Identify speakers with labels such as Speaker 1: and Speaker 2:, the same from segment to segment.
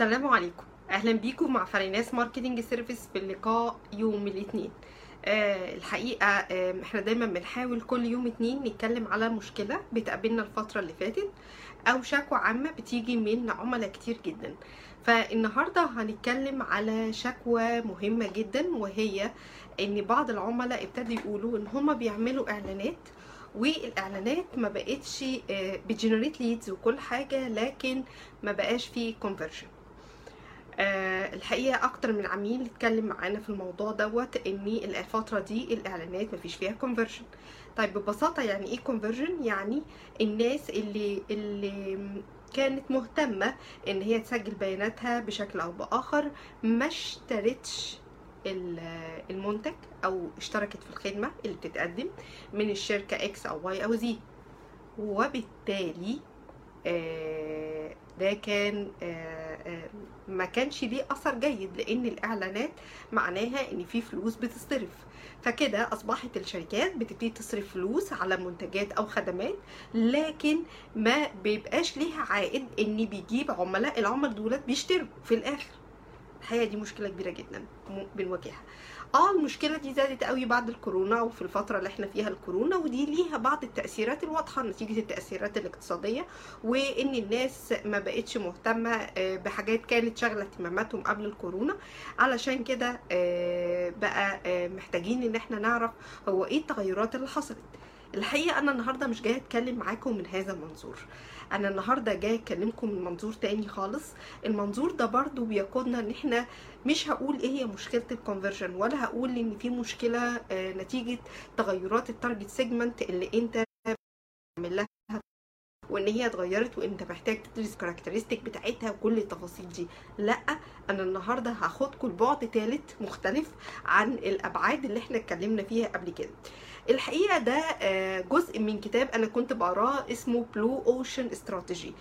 Speaker 1: السلام عليكم. أهلا بيكم مع فريناس marketing service في اللقاء يوم الاثنين. آه الحقيقة آه إحنا دايما بنحاول كل يوم اتنين نتكلم على مشكلة بتقابلنا الفترة اللي فاتت أو شكوى عامة بتيجي من عملاء كتير جدا. فالنهاردة هنتكلم على شكوى مهمة جدا وهي إن بعض العملاء ابتدوا يقولوا إن هم بيعملوا إعلانات والإعلانات ما بقتش بت generate leads وكل حاجة لكن ما بقاش فيه conversion أه الحقيقة أكتر من عميل اتكلم معانا في الموضوع دوت إن الفترة دي الإعلانات مفيش فيها conversion طيب ببساطة يعني إيه conversion يعني الناس اللي اللي كانت مهتمة إن هي تسجل بياناتها بشكل أو بآخر ما اشترتش المنتج أو اشتركت في الخدمة اللي بتتقدم من الشركة X أو Y أو Z وبالتالي ده كان ما كانش ليه أثر جيد لأن الإعلانات معناها إن في فلوس بتصرف. فكده أصبحت الشركات بتبتدي تصرف فلوس على منتجات أو خدمات لكن ما بيبقاش ليها عائد إن بيجيب عملاء العملاء دولت بيشتروا في الآخر. الحقيقة دي مشكلة كبيرة جدا بنواجهها. آه المشكلة دي زادت قوي بعد الكورونا وفي الفترة اللي إحنا فيها الكورونا ودي ليها بعض التأثيرات الواضحة نتيجة التأثيرات الاقتصادية وإن الناس ما بقتش مهتمة بحاجات كانت شاغلة اهتماماتهم قبل الكورونا. علشان كده بقى محتاجين إن إحنا نعرف هو إيه التغيرات اللي حصلت. الحقيقة أنا النهارده مش جاية أتكلم معاكم من هذا المنظور. أنا النهارده جاي أكلمكم من منظور تاني خالص. المنظور ده برضو بيقودنا إن إحنا مش هقول إيه هي مشكلة ال conversion ولا هقول إن في مشكلة نتيجة تغيرات ال target segment اللي أنت عامل لها وإن هي اتغيرت وانت محتاج تدرس ال characteristic بتاعتها وكل التفاصيل دي. لأ أنا النهارده هاخدكم لبعد ثالث مختلف عن الأبعاد اللي إحنا اتكلمنا فيها قبل كده. الحقيقة ده جزء من كتاب أنا كنت بقراه اسمه Blue Ocean Strategy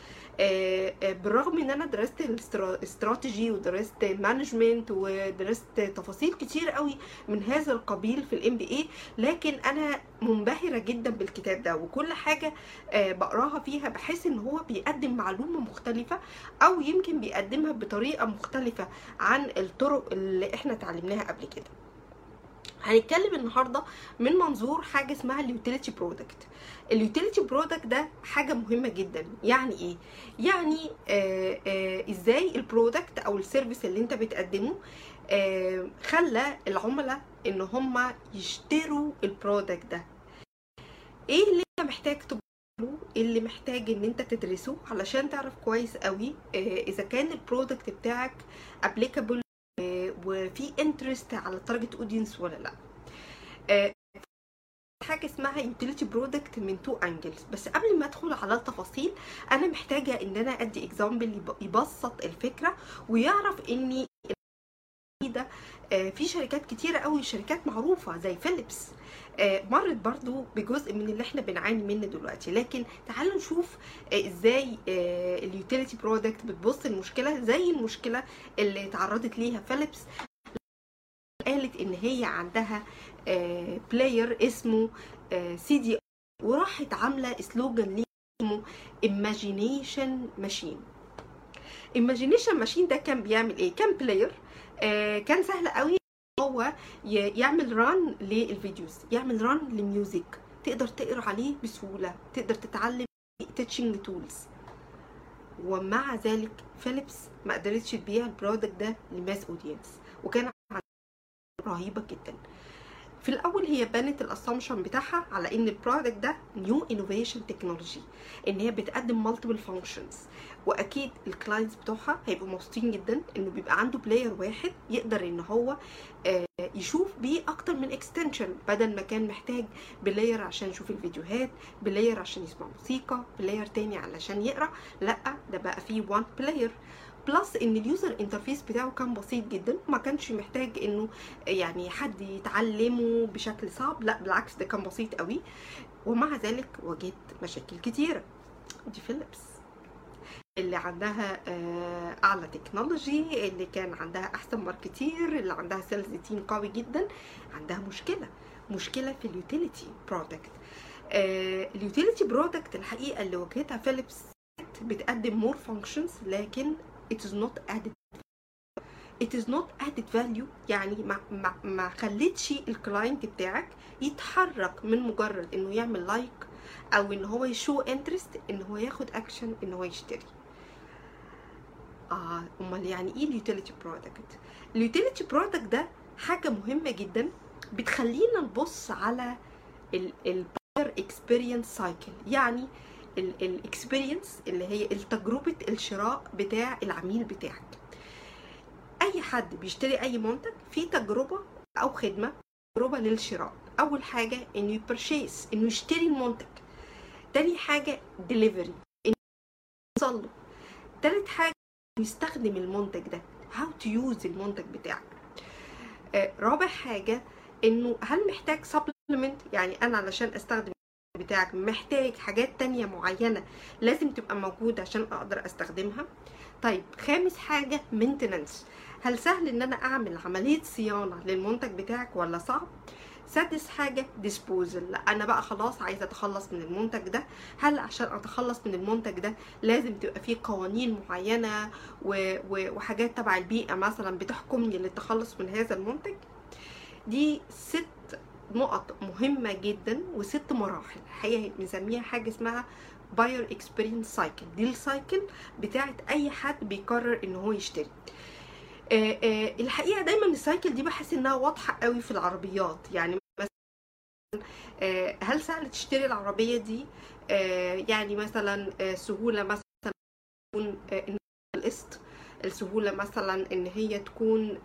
Speaker 1: بالرغم إن أنا درست الاستراتيجي ودرست management ودرست تفاصيل كتير قوي من هذا القبيل في ال MBA لكن أنا منبهرة جدا بالكتاب ده وكل حاجة بقراها فيها بحس إن هو بيقدم معلومة مختلفة أو يمكن بيقدمها بطريقة مختلفة عن الطرق اللي إحنا اتعلمناها قبل كده. هنتكلم النهارده من منظور حاجة اسمها ال utility product. ال utility product ده حاجة مهمة جدا. يعني إيه؟ يعني آه آه إزاي ال product أو ال service اللي أنت بتقدمه آه خلى العملاء إن هم يشتروا ال product ده. إيه اللي أنت محتاج تبقى اللي محتاج إن أنت تدرسه؟ علشان تعرف كويس قوي إذا كان ال product بتاعك applicable وفي interest على ال target audience ولا لأ. حاجة اسمها utility product من two angles بس قبل ما أدخل على التفاصيل أنا محتاجة إن أنا أدي example يبسط الفكرة ويعرف إني ده في شركات كتيرة قوي شركات معروفة زي فيليبس مرت برضو بجزء من اللي إحنا بنعاني منه دلوقتي. لكن تعالوا نشوف إزاي ال utility product بتبص المشكلة زي المشكلة اللي تعرضت ليها فيليبس قالت إن هي عندها player اسمه سي دي وراحت عاملة slogan ليه اسمه Imagination Machine. Imagination Machine ده كان بيعمل إيه؟ كان player آه كان سهل قوي هو يعمل run لل videos يعمل run ل music تقدر تقرأ عليه بسهولة تقدر تتعلم teaching tools ومع ذلك فيليبس ما قدرتش تبيع ال product ده ل mass audience وكان رهيبة جدا. في الأول هي بنت ال assumption بتاعها على إن ال product ده new innovation technology إن هي بتقدم multiple functions وأكيد ال clients بتوعها هيبقوا مبسوطين جدا إنه بيبقى عنده player واحد يقدر إن هو يشوف بيه أكتر من extension بدل ما كان محتاج player عشان يشوف الفيديوهات player عشان يسمع موسيقى player تاني علشان يقرأ لأ ده بقى فيه one player plus إن ال user interface بتاعه كان بسيط جدا ما كانش محتاج إنه يعني حد يتعلمه بشكل صعب لا بالعكس ده كان بسيط قوي. ومع ذلك واجهت مشاكل كتيرة. دي فيليبس اللي عندها أعلى technology اللي كان عندها أحسن marketeer اللي عندها sales team قوي جدا. عندها مشكلة مشكلة في ال utility product ال utility product الحقيقة اللي واجهتها فيليبس بتقدم more functions لكن it is not added. It is not added value. يعني ما ما ما خليتش ال client بتاعك يتحرك من مجرد إنه يعمل like أو إن هو ي show interest إن هو ياخد اكشن إن هو يشتري. آه أمال يعني إيه ال utility product ال utility product ده حاجة مهمة جدا بتخلينا نبص على ال buyer experience cycle يعني ال experience اللي هي التجربه الشراء بتاع العميل بتاعك. أي حد بيشتري أي منتج في تجربة أو خدمة تجربة للشراء. أول حاجة انه ي purchase إنه يشتري المنتج. تاني حاجة ديليفري إنه يوصل له. تالت حاجة يستخدم المنتج ده. How to use المنتج بتاعك. آه رابع حاجة إنه هل محتاج supplement يعني أنا علشان أستخدم بتاعك محتاج حاجات تانية معينة لازم تبقى موجودة عشان أقدر أستخدمها. طيب خامس حاجة maintenance هل سهل إن أنا أعمل عملية صيانة للمنتج بتاعك ولا صعب؟ سادس حاجة disposal أنا بقى خلاص عايزة أتخلص من المنتج ده. هل عشان أتخلص من المنتج ده لازم تبقى فيه قوانين معينة و... و... وحاجات تبع البيئة مثلا بتحكمني للتخلص من هذا المنتج؟ دي ست نقط مهمة جدا وست مراحل. الحقيقة بنسميها حاجة اسمها buyer experience cycle دي ال cycle بتاعت أي حد بيقرر إن هو يشتري. آه آه الحقيقة دايما ال cycle دي بحس إنها واضحة قوي في العربيات. يعني مثلا آه هل سهل تشتري العربية دي؟ يعني مثلا سهولة مثلا تكون القسط السهولة مثلا إن هي تكون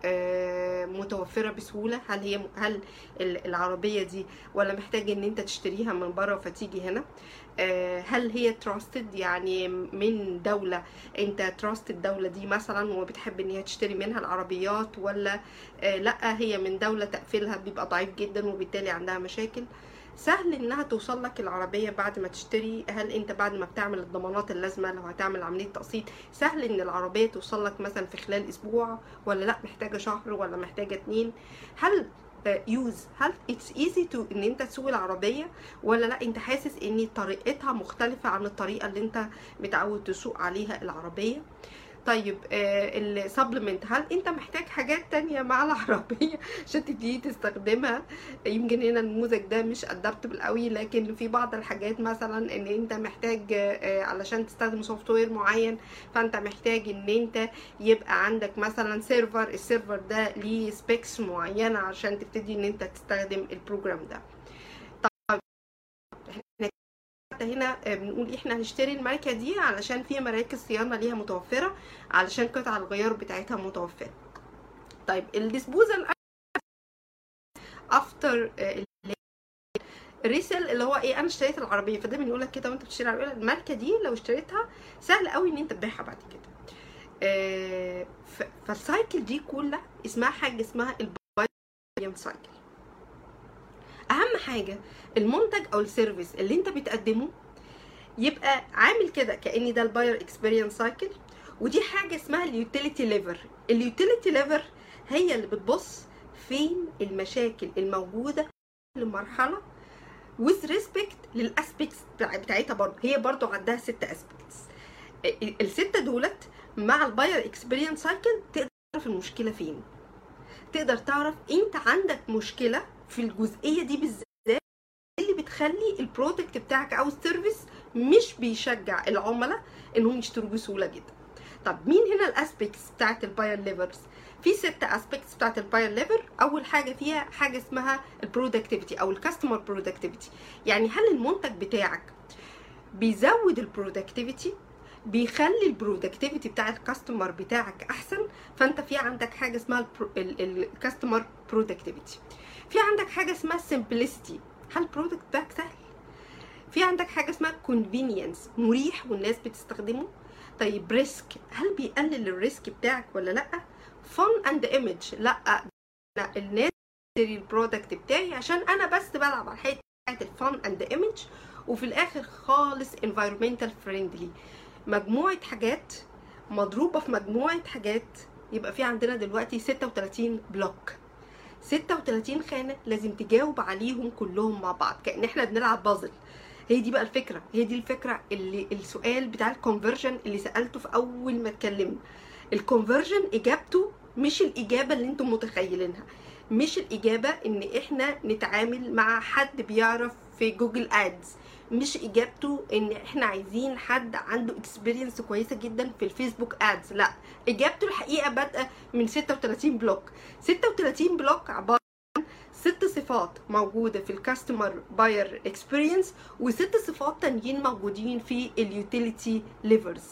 Speaker 1: متوفرة بسهولة. هل هي هل العربية دي ولا محتاج إن أنت تشتريها من بره فتيجي هنا؟ هل هي تراستد يعني من دولة أنت تراست الدولة دي مثلا وبتحب إن هي تشتري منها العربيات ولا لأ هي من دولة تقفيلها بيبقى ضعيف جدا وبالتالي عندها مشاكل؟ سهل إنها توصل لك العربية بعد ما تشتري هل أنت بعد ما بتعمل الضمانات اللازمة لو هتعمل عملية تقسيط سهل إن العربية توصل لك مثلا في خلال أسبوع ولا لأ؟ محتاجة شهر ولا محتاجة اتنين؟ هل use هل it's easy to إن أنت تسوق العربية ولا لأ؟ أنت حاسس إن طريقتها مختلفة عن الطريقة اللي أنت متعود تسوق عليها العربية؟ طيب آه ال supplement هل أنت محتاج حاجات تانية مع العربية عشان تبتدي تستخدمها؟ يمكن هنا النموذج ده مش adaptable قوي لكن في بعض الحاجات مثلا إن أنت محتاج آه علشان تستخدم software معين فأنت محتاج إن أنت يبقى عندك مثلا server ال server ده ليه specs معينة عشان تبتدي إن أنت تستخدم ال program ده. حتى هنا بنقول إحنا هنشتري الماركة دي علشان في مراكز صيانة ليها متوفرة علشان قطع الغيار بتاعتها متوفرة. طيب ال disposal after ال resale اللي هو إيه أنا اشتريت العربية فده بنقول لك كده وأنت بتشتري العربية. الماركة دي لو اشتريتها سهل قوي إن أنت تبيعها بعد كده. آه فال cycle دي كلها اسمها حاجة اسمها ال buyer cycle. أهم حاجة المنتج أو ال service اللي أنت بتقدمه يبقى عامل كده كان ده ال buyer experience cycle ودي حاجة اسمها ال utility lever. ال utility lever هي اللي بتبص فين المشاكل الموجودة لمرحله with respect لل aspects بتاعتها برضه. هي برضه عندها ست aspects. الستة دولت مع ال buyer experience cycle تقدر تعرف المشكلة فين. تقدر تعرف أنت عندك مشكلة في الجزئية دي بالذات اللي بتخلي ال product بتاعك أو ال service مش بيشجع العملاء إنهم يشتروا بسهوله جدا؟ طب مين هنا ال aspects بتاعت ال buyer levers في ست aspects بتاعت ال buyer lever أول حاجة فيها حاجة اسمها ال productivity أو ال customer productivity يعني هل المنتج بتاعك بيزود ال productivity بيخلي ال productivity بتاع ال customer بتاعك أحسن؟ فأنت في عندك حاجة اسمها ال customer productivity في عندك حاجة اسمها simplicity هل ال product بتاعك سهل؟ في عندك حاجة اسمها convenience مريح والناس بتستخدمه. طيب risk هل بيقلل ال risk بتاعك ولا لأ؟ fun and image لأ الناس تشتري ال product بتاعي عشان أنا بس بلعب على الحتة بتاعت ال fun and image وفي الآخر خالص environmental friendly مجموعة حاجات مضروبة في مجموعة حاجات يبقى في عندنا دلوقتي 36 block 36 خانة لازم تجاوب عليهم كلهم مع بعض كأن إحنا بنلعب بازل. هي دي بقى الفكرة هي دي الفكرة اللي السؤال بتاع ال conversion اللي سألته في أول ما اتكلمنا. ال conversion إجابته مش الإجابة اللي أنتم متخيلينها مش الإجابة إن إحنا نتعامل مع حد بيعرف في Google Ads مش إجابته إن إحنا عايزين حد عنده experience كويسة جدا في ال Facebook Ads لا إجابته الحقيقة بادئة من 36 block 36 block عبارة عن ست صفات موجودة في ال customer buyer experience وست صفات تانيين موجودين في ال utility levers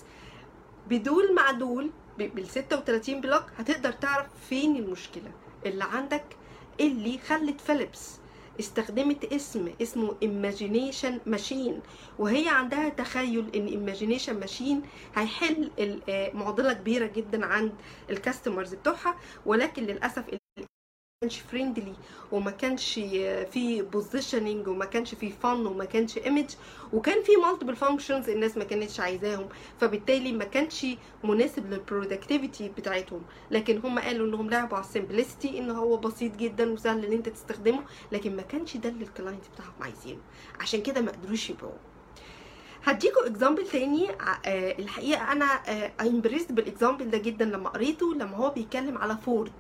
Speaker 1: بدول مع دول بال 36 block هتقدر تعرف فين المشكلة. اللي عندك اللي خلت فيليبس استخدمت اسم اسمه Imagination Machine وهي عندها تخيل إن Imagination Machine هيحل معضلة كبيرة جدا عند ال customers بتوعها ولكن للأسف كانش friendly وما كانش في positioning وما كانش في fun وما كانش image وكان في multiple functions الناس ما كانتش عايزاهم. فبالتالي ما كانش مناسب لل productivity بتاعتهم. لكن هم قالوا إنهم لعبوا على ال simplicity إن هو بسيط جدا وسهل إن أنت تستخدمه. لكن ما كانش ده اللي ال client بتاعهم عايزينه. عشان كده ما قدروش يبيعوه. هديكوا example تاني. آه الحقيقة أنا impressed آه بال example ده جدا لما قريته لما هو بيتكلم على فورد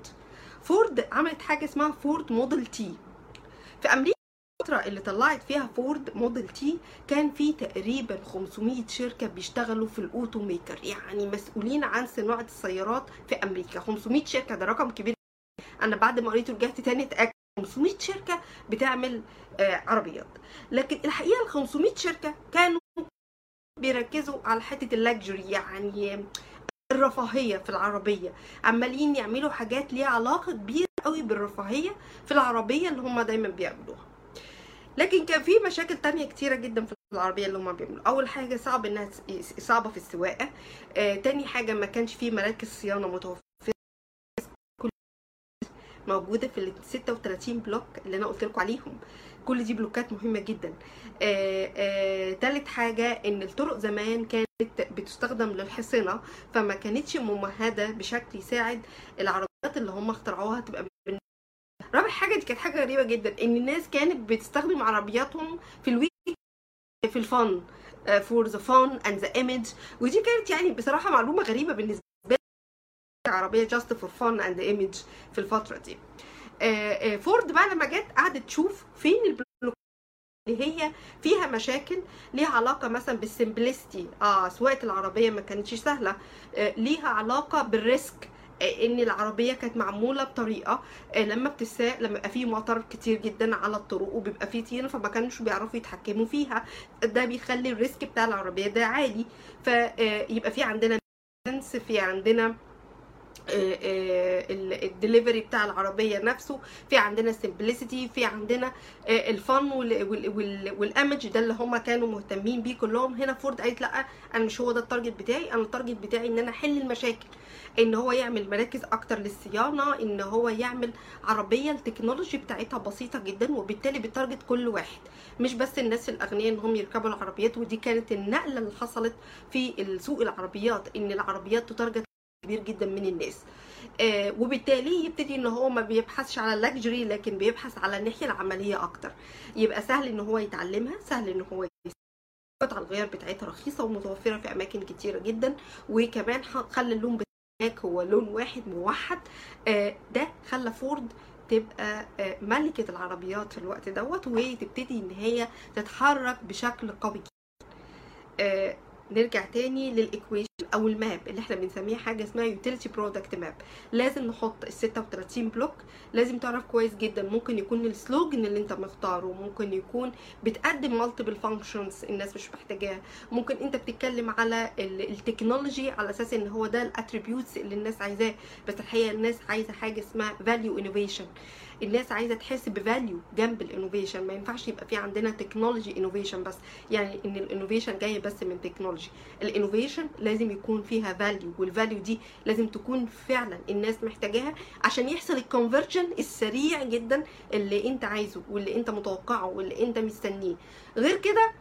Speaker 1: فورد عملت حاجة اسمها فورد Model T. في أمريكا الفترة اللي طلعت فيها فورد Model T كان في تقريبا 500 شركة بيشتغلوا في ال auto maker يعني مسؤولين عن صناعة السيارات في أمريكا. 500 شركة ده رقم كبير. أنا بعد ما قريته رجعت تاني اتاكد 500 شركة بتعمل آه عربيات. لكن الحقيقة ال 500 شركة كانوا بيركزوا على حتة ال luxury يعني الرفاهية في العربية. عمالين يعملوا حاجات ليها علاقة كبيرة قوي بالرفاهية في العربية اللي هم دايما بيعملوها. لكن كان في مشاكل تانية كتيرة جدا في العربية اللي هم بيعملوا أول حاجة صعب إنها صعبة في السواقة. آه، تاني حاجة ما كانش في مراكز صيانة متوفرة. موجودة في ال 36 block اللي أنا قلت لكم عليهم. كل دي block ات مهمة جدا. آه، آه، تالت حاجة إن الطرق زمان كانت بتستخدم للحصنة فما كانتش ممهدة بشكل يساعد العربيات اللي هم اخترعوها تبقى رابع حاجة دي كانت حاجة غريبة جدا إن الناس كانت بتستخدم عربياتهم في ال weekend في ال fun for the fun and the image ودي كانت يعني بصراحة معلومة غريبة بالنسبة لي عربية just for fun and image في الفترة دي. فورد بقى لما جت قعدت تشوف فين اللي هي فيها مشاكل ليها علاقة مثلا بال simplicity. آه سواقة العربية ما كانتش سهلة. آه ليها علاقة بال risk آه إن العربية كانت معمولة بطريقة آه لما بتساق لما يبقى فيه مطر كتير جدا على الطرق وبيبقى فيه طين فما كانوش بيعرفوا يتحكموا فيها. ده بيخلي ال risk بتاع العربية ده عالي. فيبقى في عندنا في عندنا الدليفري بتاع العربية نفسه. في عندنا simplicity في عندنا ال fun وال image ده اللي هم كانوا مهتمين بيه كلهم. هنا فورد قالت لأ أنا مش هو ده ال target بتاعي. أنا ال target بتاعي إن أنا أحل المشاكل. إن هو يعمل مراكز أكتر للصيانة إن هو يعمل عربية ال technology بتاعتها بسيطة جدا وبالتالي ب target كل واحد. مش بس الناس الأغنياء إن هم يركبوا العربيات ودي كانت النقلة اللي حصلت في سوق العربيات. إن العربيات ت target كبير جدا من الناس. آه وبالتالي يبتدي إن هو ما بيبحثش على ال luxury لكن بيبحث على الناحيه العملية أكتر. يبقى سهل إن هو يتعلمها سهل إن هو قطع الغيار بتاعتها رخيصة ومتوفرة في أماكن كتيرة جدا. وكمان خلى اللون بتاعك هو لون واحد موحد. آه ده خلى فورد تبقى آه ملكة العربيات في الوقت دوت وتبتدي إن هي تتحرك بشكل قوي جدا. نرجع تاني لل equation أو ال map اللي إحنا بنسميها حاجة اسمها utility product map لازم نحط ال 36 block لازم تعرف كويس جدا ممكن يكون ال slogan اللي أنت مختاره ممكن يكون بتقدم multiple functions الناس مش محتاجاها. ممكن أنت بتتكلم على ال technology على أساس إن هو ده ال attributes اللي الناس عايزاه. بس الحقيقة الناس عايزة حاجة اسمها value innovation الناس عايزة تحس ب value جنب ال innovation ما ينفعش يبقى في عندنا technology innovation بس. يعني إن ال innovation جاية بس من technology ال innovation لازم يكون فيها value وال value دي لازم تكون فعلا الناس محتاجاها عشان يحصل ال conversion السريع جدا اللي انت عايزه واللي انت متوقعه واللي انت مستنيه. غير كده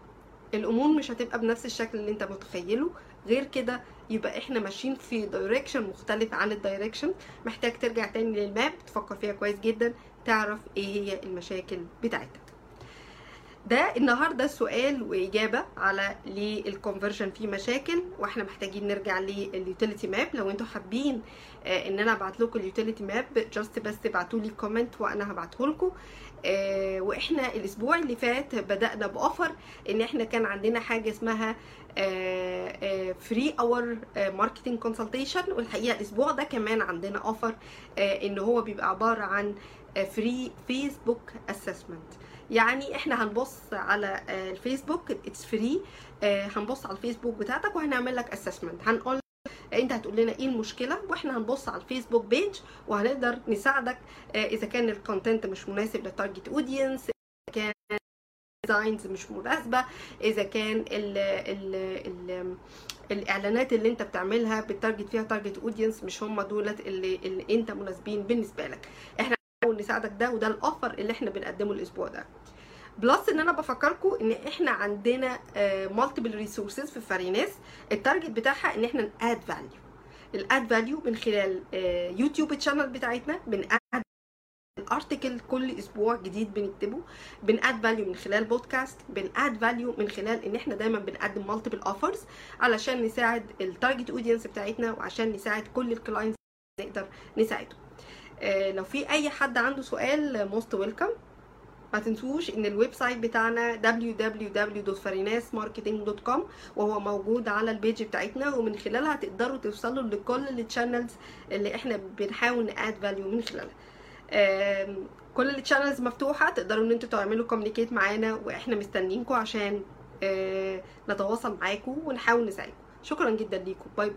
Speaker 1: الأمور مش هتبقى بنفس الشكل اللي انت متخيله. غير كده يبقى إحنا ماشيين في direction مختلف عن ال direction محتاج ترجع تاني لل map تفكر فيها كويس جدا تعرف إيه هي المشاكل بتاعتك. ده النهارده سؤال وإجابة على ليه ال conversion فيه مشاكل وإحنا محتاجين نرجع لل utility map لو أنتوا حابين آه، إن أنا أبعت لكم ال utility map just بس ابعتوا لي comment وأنا هبعته لكم. آه، وإحنا الأسبوع اللي فات بدأنا ب offer إن إحنا كان عندنا حاجة اسمها free hour marketing consultation والحقيقة الأسبوع ده كمان عندنا offer إن هو بيبقى عبارة عن free فيسبوك assessment يعني إحنا هنبص على آه، الفيسبوك. it's free هنبص على الفيسبوك بتاعتك وهنعمل لك assessment هنقول أنت هتقول لنا إيه المشكلة وإحنا هنبص على الفيسبوك page وهنقدر نساعدك آه، إذا كان ال content مش مناسب لل target audience إذا كان designs مش مناسبة إذا كان ال ال ال الإعلانات اللي أنت بتعملها ب target فيها target audience مش هم دولت اللي, اللي أنت مناسبين بالنسبة لك. إحنا هنحاول نساعدك ده وده ال offer اللي إحنا بنقدمه الأسبوع ده. plus إن أنا بفكركم إن إحنا عندنا multiple resources في فاريناس ال target بتاعها إن إحنا ن add value ال add value من خلال آه، YouTube channel بتاعتنا. بن add ال article كل أسبوع جديد بنكتبه. بن add value من خلال podcast بن add value من خلال إن إحنا دايما بنقدم multiple offers علشان نساعد ال target audience بتاعتنا وعشان نساعد كل ال clients نقدر نساعدهم. آه، لو في أي حد عنده سؤال most welcome ما تنسوش إن ال website بتاعنا www.farinasmarketing.com وهو موجود على ال page بتاعتنا ومن خلالها تقدروا توصلوا لكل ال channels اللي إحنا بنحاول ن add value من خلالها. كل ال channels مفتوحة تقدروا إن أنتوا تعملوا communicate معانا وإحنا مستنيينكم عشان آه، نتواصل معاكم ونحاول نساعدكم شكرا جدا ليكم bye bye